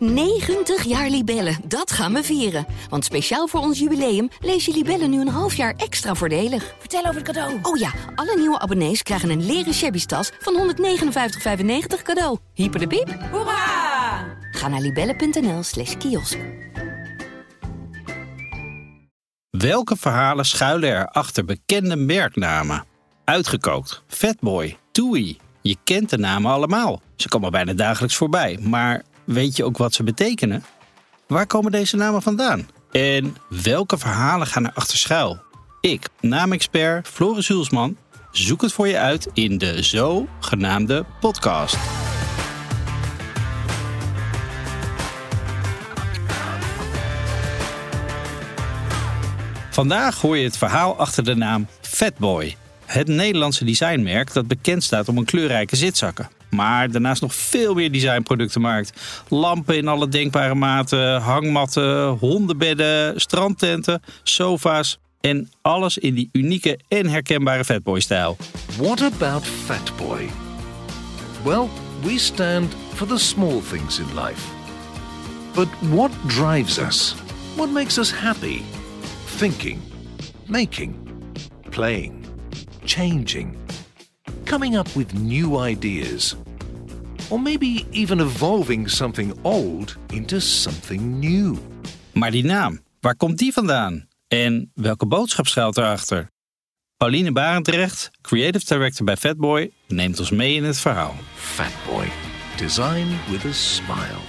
90 jaar Libellen, dat gaan we vieren. Want speciaal voor ons jubileum lees je Libellen nu een half jaar extra voordelig. Vertel over het cadeau. Oh ja, alle nieuwe abonnees krijgen een leren shabby tas van 159,95 cadeau. Hyper de piep. Hoera! Ga naar libellen.nl slash kiosk. Welke verhalen schuilen er achter bekende merknamen? Uitgekookt, Fatboy, Toei. Je kent de namen allemaal. Ze komen bijna dagelijks voorbij. Maar weet je ook wat ze betekenen? Waar komen deze namen vandaan? En welke verhalen gaan er achter schuil? Ik, naamexpert Floris Hulsman, zoek het voor je uit in de zogenaamde podcast. Vandaag hoor je het verhaal achter de naam Fatboy. Het Nederlandse designmerk dat bekend staat om een kleurrijke zitzakken. Maar daarnaast nog veel meer designproducten maakt. Lampen in alle denkbare maten, hangmatten, hondenbedden, strandtenten, sofa's en alles in die unieke en herkenbare Fatboy-stijl. What about Fatboy? Well, we stand for the small things in life. But what drives us? What makes us happy? Thinking, making, playing, changing, coming up with new ideas. Or maybe even evolving something old into something new. Maar die naam, waar komt die vandaan? En welke boodschap schuilt erachter? Pauline Barendrecht, creative director bij Fatboy, neemt ons mee in het verhaal. Fatboy, design with a smile.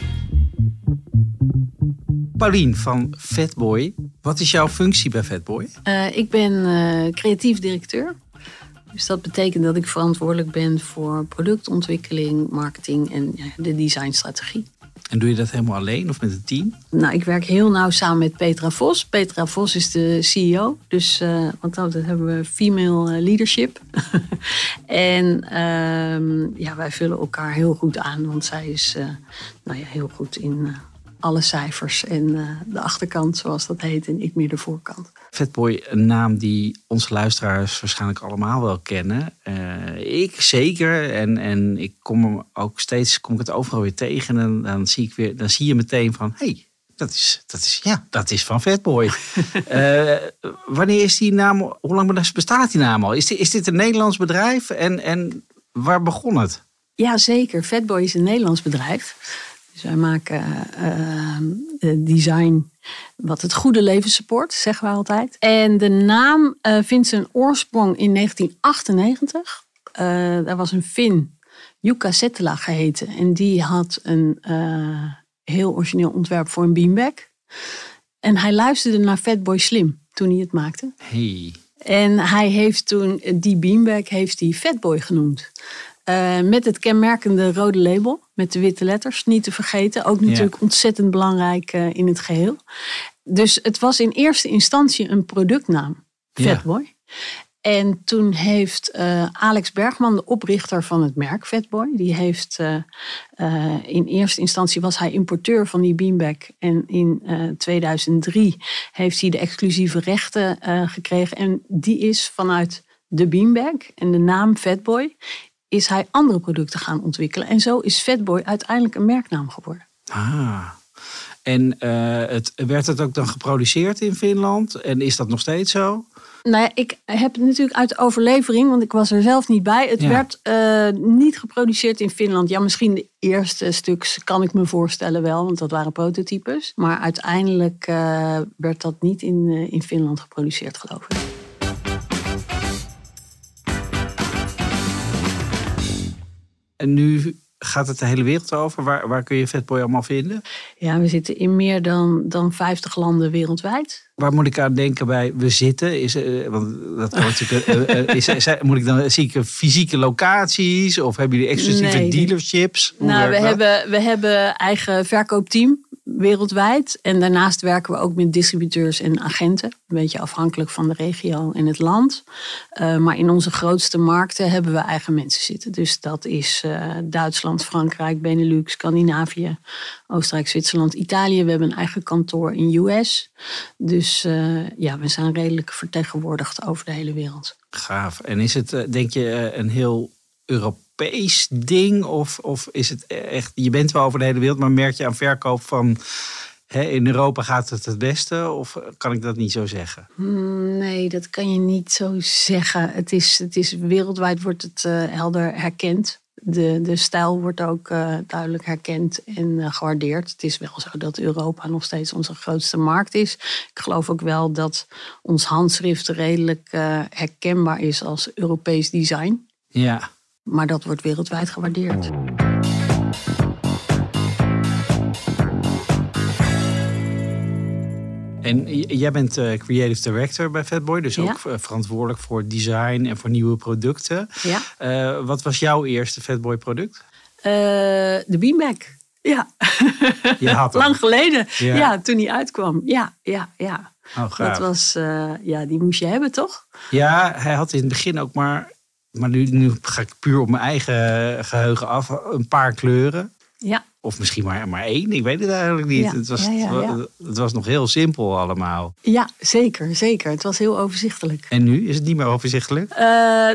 Pauline van Fatboy, wat is jouw functie bij Fatboy? Uh, ik ben uh, creatief directeur. Dus dat betekent dat ik verantwoordelijk ben voor productontwikkeling, marketing en ja, de designstrategie. En doe je dat helemaal alleen of met een team? Nou, ik werk heel nauw samen met Petra Vos. Petra Vos is de CEO, dus uh, want dan hebben we female leadership. en uh, ja, wij vullen elkaar heel goed aan, want zij is uh, nou ja, heel goed in alle cijfers en de achterkant, zoals dat heet, en ik meer de voorkant. Fatboy, een naam die onze luisteraars waarschijnlijk allemaal wel kennen. Uh, ik zeker. En, en ik kom hem ook steeds kom ik het overal weer tegen. En dan zie, ik weer, dan zie je meteen van hé, hey, dat is, dat is, ja, dat is van Fatboy. uh, wanneer is die naam, hoe lang bestaat die naam al? Is dit, is dit een Nederlands bedrijf? En, en waar begon het? Ja, zeker. Fatboy is een Nederlands bedrijf. Dus wij maken uh, design wat het goede leven support, zeggen we altijd. En de naam uh, vindt zijn oorsprong in 1998. Uh, daar was een Fin, Jukka Settela geheten. En die had een heel origineel ontwerp voor een beanbag. En hij luisterde naar Fatboy Slim toen hij het maakte. Hey. En hij heeft toen die beanbag heeft hij Fatboy genoemd. Uh, met het kenmerkende rode label, met de witte letters, niet te vergeten. Ook natuurlijk ja. ontzettend belangrijk uh, in het geheel. Dus het was in eerste instantie een productnaam, Fatboy. Ja. En toen heeft uh, Alex Bergman, de oprichter van het merk Fatboy, die heeft in eerste instantie was hij importeur van die beanbag. En in 2003 heeft hij de exclusieve rechten gekregen. En die is vanuit de beanbag en de naam Fatboy is hij andere producten gaan ontwikkelen. En zo is Fatboy uiteindelijk een merknaam geworden. Ah. En uh, het, werd het ook dan geproduceerd in Finland? En is dat nog steeds zo? Nou ja, ik heb het natuurlijk uit overlevering, want ik was er zelf niet bij. Het ja. werd uh, niet geproduceerd in Finland. Ja, misschien de eerste stuks kan ik me voorstellen wel, want dat waren prototypes. Maar uiteindelijk uh, werd dat niet in, in Finland geproduceerd, geloof ik. En nu gaat het de hele wereld over. Waar, waar kun je Fatboy allemaal vinden? Ja, we zitten in meer dan, dan 50 landen wereldwijd. Waar moet ik aan denken bij we zitten? Is, uh, want dat natuurlijk, uh, uh, is, is, moet ik dan zie ik fysieke locaties of hebben jullie exclusieve nee, dealerships? Hoe nou, we hebben, we hebben eigen verkoopteam wereldwijd. En daarnaast werken we ook met distributeurs en agenten. Een beetje afhankelijk van de regio en het land. Uh, maar in onze grootste markten hebben we eigen mensen zitten. Dus dat is uh, Duitsland, Frankrijk, Benelux, Scandinavië, Oostenrijk, Zwitserland, Italië. We hebben een eigen kantoor in US. Dus uh, ja, we zijn redelijk vertegenwoordigd over de hele wereld. Gaaf. En is het, denk je, een heel Europees Europees ding? Of, of is het echt, je bent wel over de hele wereld, maar merk je aan verkoop van hè, in Europa gaat het het beste? Of kan ik dat niet zo zeggen? Hmm, Nee, dat kan je niet zo zeggen. Het is, het is wereldwijd wordt het eh, helder herkend. De, de stijl wordt ook eh, duidelijk herkend en eh, gewaardeerd. Het is wel zo dat Europa nog steeds onze grootste markt is. Ik geloof ook wel dat ons handschrift redelijk eh, herkenbaar is als Europees design. Ja. Maar dat wordt wereldwijd gewaardeerd. En jij bent eh, creative director bij Fatboy, dus Ja. ook eh, verantwoordelijk voor design en voor nieuwe producten. Ja. Eh, wat was jouw eerste Fatboy product? De beanbag. Ja, Je had hem. lang geleden. Ja. Ja. toen die uitkwam. Ja, ja, ja. Oh. Dat was, ja, die moest je hebben, toch? Ja, hij had in het begin ook maar, maar nu, nu ga ik puur op mijn eigen geheugen af, een paar kleuren. Ja. Of misschien maar, maar één, ik weet het eigenlijk niet. Ja, Het, was, ja, ja, ja. het was nog heel simpel allemaal. Ja, zeker, zeker. Het was heel overzichtelijk. En nu is het niet meer overzichtelijk? Eh,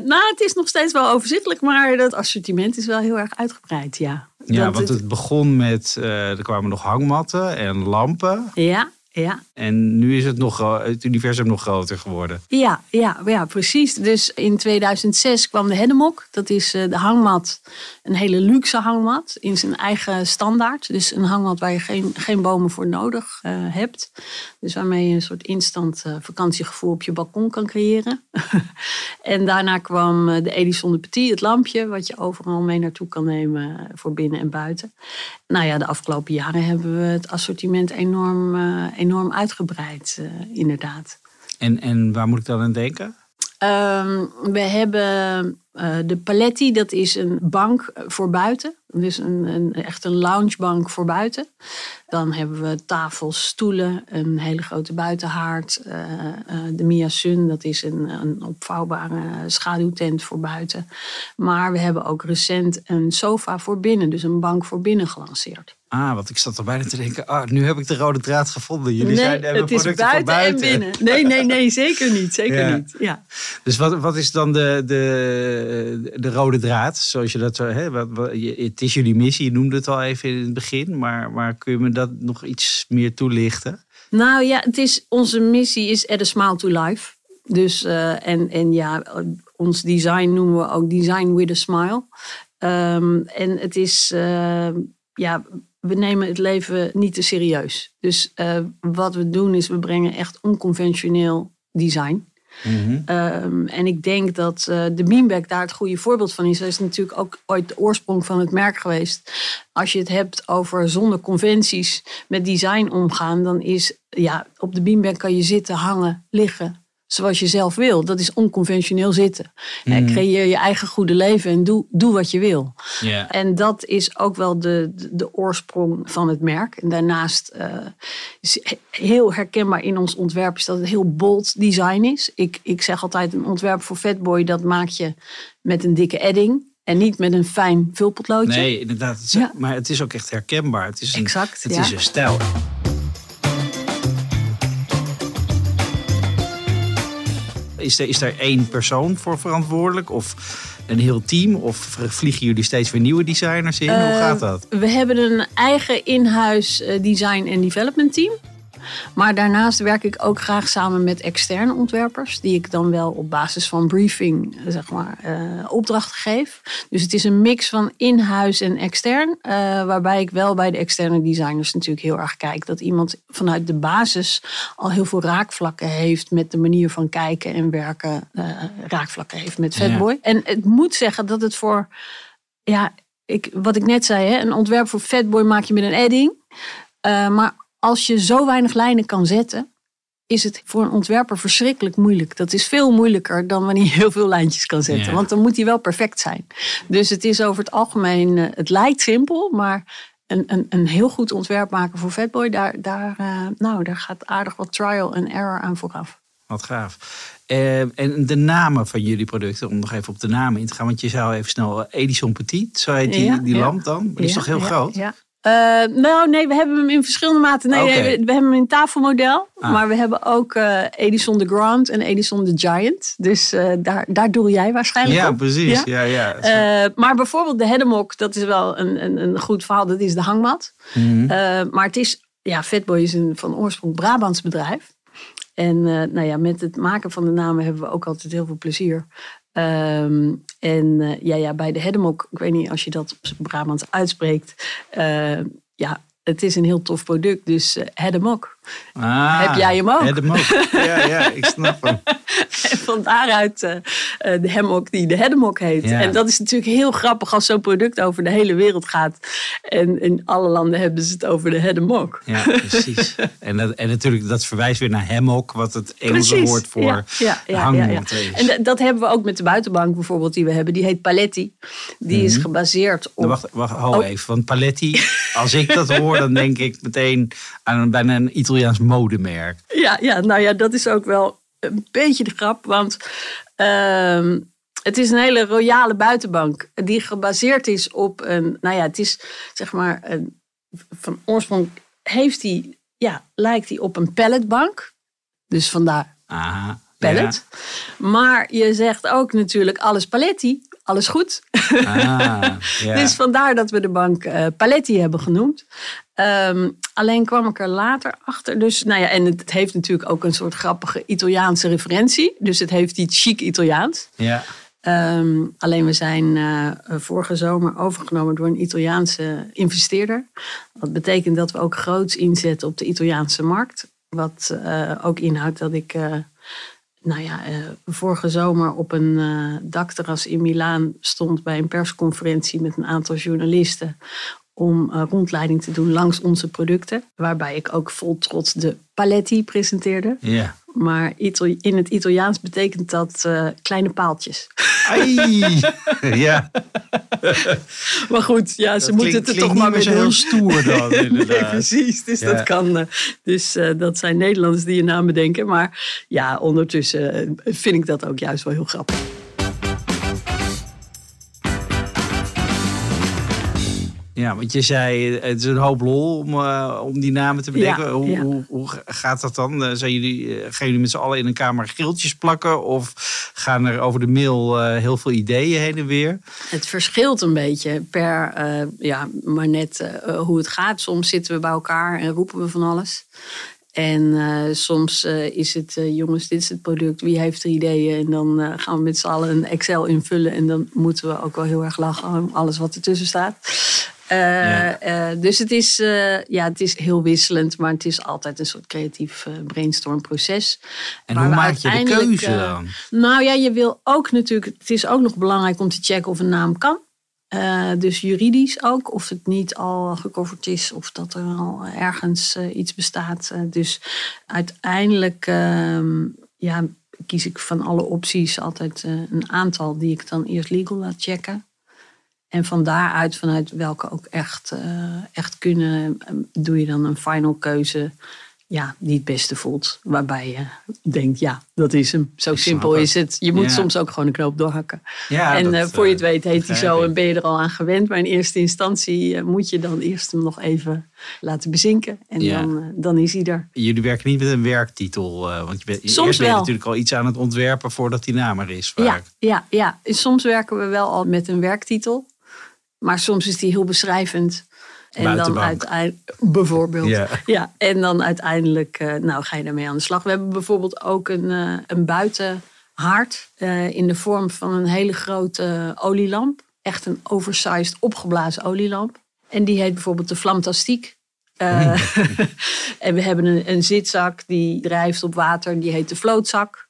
nou, het is nog steeds wel overzichtelijk, maar het assortiment is wel heel erg uitgebreid, ja. Ja, Dat want het begon met, eh, er kwamen nog hangmatten en lampen. Ja, ja, En nu is het, nog, het universum nog groter geworden. ja, ja, ja, precies. Dus in 2006 kwam de Hedemok. Dat is eh, de hangmat, een hele luxe hangmat in zijn eigen standaard. Dus een hangmat waar je geen, geen bomen voor nodig eh, hebt. Dus waarmee je een soort instant eh, vakantiegevoel op je balkon kan creëren. en daarna kwam de Edison de Petit, het lampje, wat je overal mee naartoe kan nemen voor binnen en buiten. Nou ja, de afgelopen jaren hebben we het assortiment enorm, eh, enorm uitgebreid, eh, inderdaad. En, en waar moet ik dan aan denken? Ehm, we hebben eh, de Paletti, dat is een bank eh, voor buiten. Dus een, een, echt een loungebank voor buiten. Dan hebben we tafels, stoelen, een hele grote buitenhaard. eh, eh, de Mia Sun, dat is een, een opvouwbare schaduwtent voor buiten. Maar we hebben ook recent een sofa voor binnen, dus een bank voor binnen gelanceerd. Ah, want ik zat er bijna te denken, ah, nu heb ik de rode draad gevonden. Jullie nee, zijn, hebben het is producten buiten, en binnen. Nee, nee, nee, zeker niet. Zeker Ja. niet. Ja. Dus wat, wat is dan de, de, de rode draad? Zoals je dat zo, hè, wat, het is jullie missie, je noemde het al even in het begin. Maar, maar kun je me dat nog iets meer toelichten? Nou ja, het is, onze missie is Add a Smile to Life. Dus, eh, en, en ja, ons design noemen we ook Design with a Smile. Ehm, en het is, eh, ja, we nemen het leven niet te serieus. Dus eh, wat we doen is, we brengen echt onconventioneel design. Ehm, en ik denk dat eh, de beanbag daar het goede voorbeeld van is. Dat is natuurlijk ook ooit de oorsprong van het merk geweest. Als je het hebt over zonder conventies met design omgaan, dan is ja, op de beanbag kan je zitten, hangen, liggen. Zoals je zelf wil. Dat is onconventioneel zitten. Eh, creëer je eigen goede leven en doe, doe wat je wil. En dat is ook wel de, de, de oorsprong van het merk. En daarnaast eh, is he- heel herkenbaar in ons ontwerp is dat het heel bold design is. Ik, ik zeg altijd een ontwerp voor Fatboy dat maak je met een dikke edding. En niet met een fijn vulpotloodje. Nee, inderdaad. Het is- Ja. Maar het is ook echt herkenbaar. Het is een, Exact, Het ja. is een stijl. Is er, is er één persoon voor verantwoordelijk? Of een heel team? Of vliegen jullie steeds weer nieuwe designers in? Hoe Eh, gaat dat? We hebben een eigen in-huis eh, design en development team. Maar daarnaast werk ik ook graag samen met externe ontwerpers, die ik dan wel op basis van briefing, eh, zeg maar, eh, opdrachten geef. Dus het is een mix van in-huis en extern, eh, waarbij ik wel bij de externe designers natuurlijk heel erg kijk dat iemand vanuit de basis al heel veel raakvlakken heeft met de manier van kijken en werken, raakvlakken heeft met Ja. Fatboy. En het moet zeggen dat het voor, ja, ik, wat ik net zei, hè, een ontwerp voor Fatboy maak je met een edding. Maar als je zo weinig lijnen kan zetten, is het voor een ontwerper verschrikkelijk moeilijk. Dat is veel moeilijker dan wanneer je heel veel lijntjes kan zetten. Ja. Want dan moet hij wel perfect zijn. Dus het is over het algemeen, eh, het lijkt simpel, maar een, een, een heel goed ontwerp maken voor Fatboy, daar, daar, eh, nou, daar gaat aardig wat trial en error aan vooraf. Wat gaaf. Eh, en de namen van jullie producten, om nog even op de namen in te gaan. Want je zou even snel Edison Petit, zo heet die, Ja, die ja. lamp dan. Maar die is toch heel groot? Ja. Eh, nou, nee, we hebben hem in verschillende maten. Nee, nee, we, we hebben hem in tafelmodel. Ah. Maar we hebben ook eh, Edison de Grand en Edison de Giant. Dus eh, daar, daar doe jij waarschijnlijk Ja, op. precies. Ja? Ja, ja. Maar bijvoorbeeld de Hedemok, dat is wel een, een, een goed verhaal. Dat is de hangmat. Mhm. Maar het is, ja, Fatboy is een van oorsprong Brabants bedrijf. En nou ja, met het maken van de namen hebben we ook altijd heel veel plezier. Ehm, en eh, ja, ja, bij de Hedemok, ik weet niet als je dat Brabants uitspreekt. eh, ja, het is een heel tof product. Dus eh Hedemok. Ah, Heb jij hem ook? Heb hem ook. Ja, ja, ik snap hem. En van daaruit eh, eh, de hemok die de Hedemok heet. Ja. En dat is natuurlijk heel grappig als zo'n product over de hele wereld gaat. En in alle landen hebben ze het over de Hedemok. Ja, precies. En, dat, en natuurlijk, dat verwijst weer naar hammock, wat het Engelse Precies. woord voor ja, ja, ja, ja, ja. hangmat is. En dat- hebben we ook met de buitenbank bijvoorbeeld die we hebben. Die heet Paletti. Die is gebaseerd op... Nou, wacht, wacht, hou Oh. even. Want Paletti, als ik dat hoor, dan denk ik meteen aan een, bijna een Italiaans modemerk. Ja, ja, nou ja, dat is ook wel een beetje de grap. Want ehm, het is een hele royale buitenbank. Die gebaseerd is op een... Nou ja, het is zeg maar... Een, van oorsprong heeft die... Ja, lijkt die op een palletbank. Dus vandaar Aha. pallet. Maar je zegt ook natuurlijk alles paletti. Alles goed. Ah, ja. Dus vandaar dat we de bank eh, Paletti hebben genoemd. Ehm, alleen kwam ik er later achter. Dus, nou ja, en het, heeft natuurlijk ook een soort grappige Italiaanse referentie. Dus het heeft iets chic Italiaans. ja. Ehm, alleen we zijn eh, vorige zomer overgenomen door een Italiaanse investeerder. Dat betekent dat we ook groots inzetten op de Italiaanse markt. Wat eh, ook inhoudt dat ik, eh, nou ja, vorige zomer op een dakterras in Milaan stond bij een persconferentie met een aantal journalisten. Om eh, rondleiding te doen langs onze producten. Waarbij ik ook vol trots de Paletti presenteerde. ja. Maar Itali- in het Italiaans betekent dat eh, kleine paaltjes. Ai. ja. Maar goed, ja, ze Dat moeten het er toch maar mee zo heel stoer dan, Nee, precies. Dus Ja. dat kan. eh, dus dat zijn Nederlanders die je naam bedenken. Maar ja, ondertussen vind ik dat ook juist wel heel grappig. Ja, want je zei, het is een hoop lol om, eh, om die namen te bedenken. Ja, hoe, ja. Hoe, hoe gaat dat dan? Eh, Zijn jullie, eh, gaan jullie met z'n allen in een kamer geeltjes plakken? Of gaan er over de mail heel veel ideeën heen en weer? Het verschilt een beetje per, ja, maar net hoe het gaat. Soms zitten we bij elkaar en roepen we van alles. En soms is het, jongens, dit is het product, wie heeft er ideeën? En dan gaan we met z'n allen een Excel invullen. En dan moeten we ook wel heel erg lachen om alles wat ertussen staat. Eh, Ja. eh, dus het is, eh, ja, het is heel wisselend, maar het is altijd een soort creatief brainstormproces. En hoe maak je de keuze dan? nou ja, je wil ook natuurlijk. Het is ook nog belangrijk om te checken of een naam kan. Dus juridisch ook, of het niet al gecoverd is of dat er al ergens iets bestaat. Dus uiteindelijk ehm, ja, kies ik van alle opties altijd een aantal die ik dan eerst legal laat checken. En van daaruit, vanuit welke ook echt, eh, echt kunnen, eh, doe je dan een final keuze ja, die het beste voelt. Waarbij je denkt, ja, dat is hem. Zo Ik simpel is het. Je moet Ja. soms ook gewoon een knoop doorhakken. Ja, en dat, eh, voor je het weet heet hij zo en ben je er al aan gewend. Maar in eerste instantie moet je dan eerst hem nog even laten bezinken. En Ja. dan, dan is hij er. Jullie werken niet met een werktitel. want je bent, Soms eerst ben je wel. natuurlijk al iets aan het ontwerpen voordat die naam er is. Ja, Vaak. ja, ja. Soms werken we wel al met een werktitel. Maar soms is die heel beschrijvend. En dan uiteindelijk, bijvoorbeeld. Ja. Ja, en dan uiteindelijk eh, nou, ga je daarmee aan de slag. We hebben bijvoorbeeld ook een, eh, een buitenhaard eh, in de vorm van een hele grote olielamp. Echt een oversized opgeblazen olielamp. En die heet bijvoorbeeld de Flamtastiek. Eh, en we hebben een, een zitzak die drijft op water, die heet de vlootzak.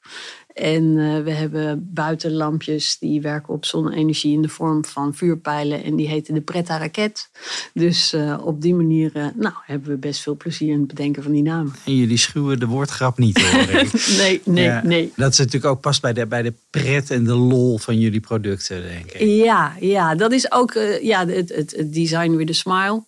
En eh, we hebben buitenlampjes die werken op zonne-energie in de vorm van vuurpijlen. En die heten de Pretta Raket. Dus eh, op die manier eh, nou, hebben we best veel plezier in het bedenken van die namen. En jullie schuwen de woordgrap niet hoor. Nee, nee, Ja, nee. Dat is natuurlijk ook past bij de, bij de pret en de lol van jullie producten, denk ik. Ja, ja, dat is ook ja, het, het, het design with a smile.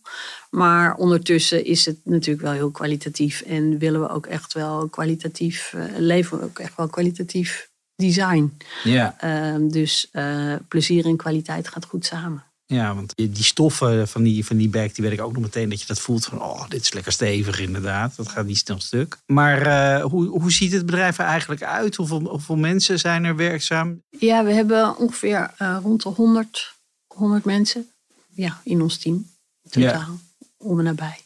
Maar ondertussen is het natuurlijk wel heel kwalitatief. En willen we ook echt wel kwalitatief, eh, leveren we ook echt wel kwalitatief design. Ja. Ehm, dus eh, plezier en kwaliteit gaat goed samen. Ja, want die stoffen van die, van die bag, die weet ik ook nog meteen dat je dat voelt van, oh, dit is lekker stevig inderdaad. Dat gaat niet snel stuk. Maar uh, hoe, hoe ziet het bedrijf er eigenlijk uit? Hoeveel, hoeveel mensen zijn er werkzaam? Ja, we hebben ongeveer uh, rond de 100, 100 mensen ja, in ons team. Totaal, ja. Om en nabij.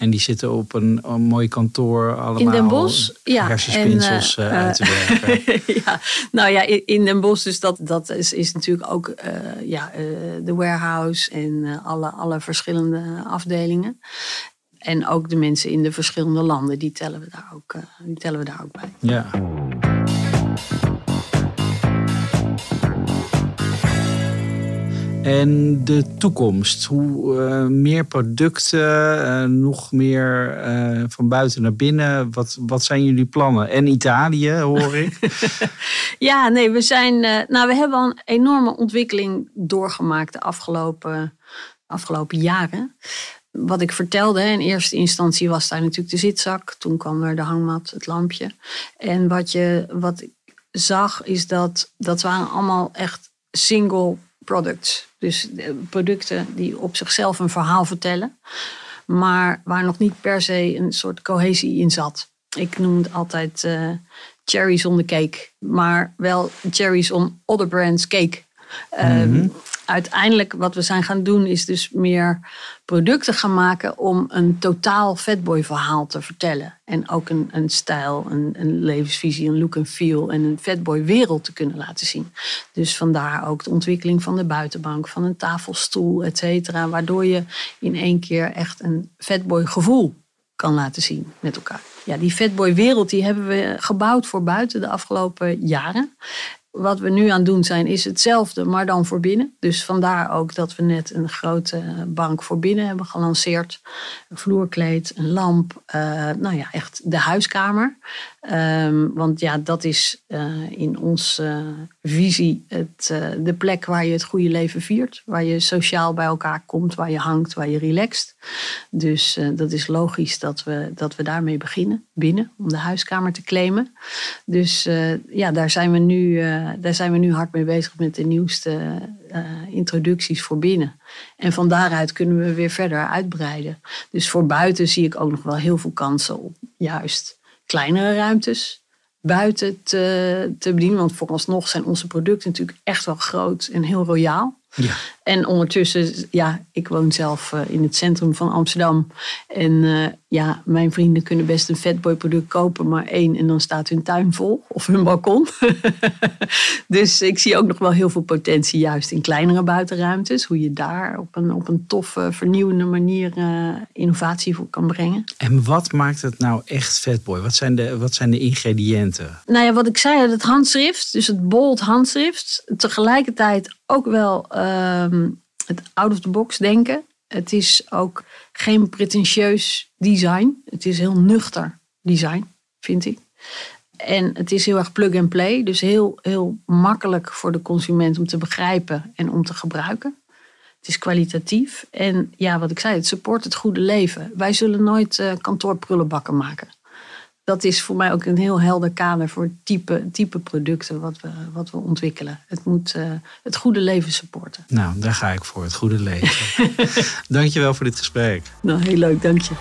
En die zitten op een, een mooi kantoor allemaal in Den Bosch, ja, hersenspinsels en, uh, uit te werken. ja, nou ja, in Den Bosch, dus dat, dat is, is natuurlijk ook uh, ja, uh, de warehouse en alle, alle verschillende afdelingen. En ook de mensen in de verschillende landen, die tellen we daar ook, die tellen we daar ook bij. Ja. En de toekomst, hoe uh, meer producten, uh, nog meer uh, van buiten naar binnen. Wat, wat zijn jullie plannen? En Italië, hoor ik. ja, nee, we zijn. nou, we hebben al een enorme ontwikkeling doorgemaakt de afgelopen, afgelopen jaren. Wat ik vertelde, in eerste instantie was daar natuurlijk de zitzak. Toen kwam er de hangmat, het lampje. En wat, je, wat ik zag, is dat dat waren allemaal echt single products. Dus producten die op zichzelf een verhaal vertellen, maar waar nog niet per se een soort cohesie in zat. Ik noem het altijd uh, cherries on the cake, maar wel cherries on other brands cake. Mm uiteindelijk wat we zijn gaan doen is dus meer producten gaan maken om een totaal fatboy verhaal te vertellen. En ook een, een stijl, een, een levensvisie, een look en feel en een fatboy wereld te kunnen laten zien. Dus vandaar ook de ontwikkeling van de buitenbank, van een tafelstoel, et cetera. Waardoor je in één keer echt een fatboy gevoel kan laten zien met elkaar. Ja, die fatboy wereld die hebben we gebouwd voor buiten de afgelopen jaren. Wat we nu aan het doen zijn, is hetzelfde, maar dan voor binnen. Dus vandaar ook dat we net een grote bank voor binnen hebben gelanceerd. Een vloerkleed, een lamp, uh, nou ja, echt de huiskamer. Um, want ja, dat is uh, in onze visie het, de plek waar je het goede leven viert. Waar je sociaal bij elkaar komt, waar je hangt, waar je relaxt. Dus dat is logisch dat we, dat we daarmee beginnen, binnen, om de huiskamer te claimen. Dus ja, daar zijn we nu eh, daar zijn we nu hard mee bezig met de nieuwste uh, introducties voor binnen. En van daaruit kunnen we weer verder uitbreiden. Dus voor buiten zie ik ook nog wel heel veel kansen op juist kleinere ruimtes buiten te, te bedienen. Want vooralsnog zijn onze producten natuurlijk echt wel groot en heel royaal. Ja. En ondertussen, ja, ik woon zelf uh, in het centrum van Amsterdam. En uh, ja, mijn vrienden kunnen best een fatboy product kopen, maar één en dan staat hun tuin vol of hun balkon. dus ik zie ook nog wel heel veel potentie juist in kleinere buitenruimtes. Hoe je daar op een, op een toffe, vernieuwende manier uh, innovatie voor kan brengen. En wat maakt het nou echt fatboy? Wat zijn de, wat zijn de ingrediënten? Nou ja, wat ik zei, het handschrift, dus het bold handschrift. Tegelijkertijd ook wel ehm, het out of the box denken. Het is ook geen pretentieus design. Het is heel nuchter design, vind ik. En het is heel erg plug and play. Dus heel, heel makkelijk voor de consument om te begrijpen en om te gebruiken. Het is kwalitatief. En ja, wat ik zei, het support het goede leven. Wij zullen nooit uh, kantoorprullenbakken maken dat is voor mij ook een heel helder kader voor het type, type producten wat we, wat we ontwikkelen. Het moet uh, het goede leven supporten. Nou, daar ga ik voor, het goede leven. Dankjewel voor dit gesprek. Nou, heel leuk, dank je.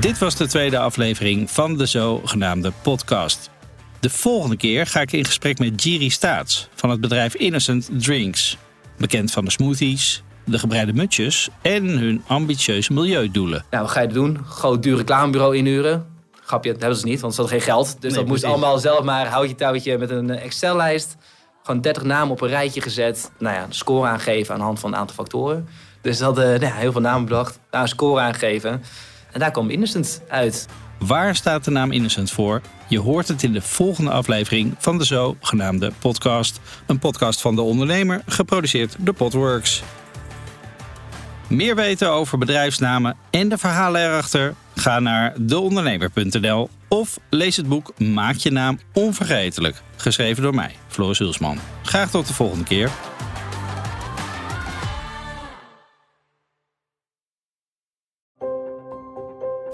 Dit was de tweede aflevering van de zogenaamde podcast. De volgende keer ga ik in gesprek met Jiri Staats van het bedrijf Innocent Drinks. Bekend van de smoothies, de gebreide mutjes en hun ambitieuze milieudoelen. Nou, wat ga je doen? Groot duur reclamebureau inhuren. Grapje, dat hebben ze niet, want ze hadden geen geld. Dus dat moest allemaal zelf maar houtje touwtje met een Excel-lijst. Gewoon 30 namen op een rijtje gezet. Nou ja, score aangeven aan de hand van een aantal factoren. Dus ze hadden nou ja, heel veel namen bedacht. Nou, een score aangeven. En daar kwam Innocent uit. Waar staat de naam Innocent voor? Je hoort het in de volgende aflevering van de zogenaamde podcast. Een podcast van de ondernemer, geproduceerd door Potworks. Meer weten over bedrijfsnamen en de verhalen erachter? Ga naar deondernemer.nl of lees het boek Maak je naam onvergetelijk, geschreven door mij, Floris Hulsman. Graag tot de volgende keer.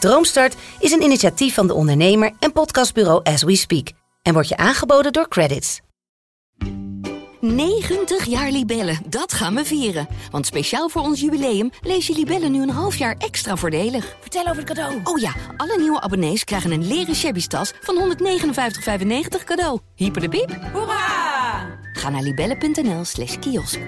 Droomstart is een initiatief van de ondernemer en podcastbureau As We Speak en wordt je aangeboden door Credits. 90 jaar Libellen, dat gaan we vieren. Want speciaal voor ons jubileum lees je Libellen nu een half jaar extra voordelig. Vertel over het cadeau. Oh ja, alle nieuwe abonnees krijgen een leren shabby tas van 159,95 cadeau. Hyper de piep. Hoera! Ga naar libellen.nl slash kiosk.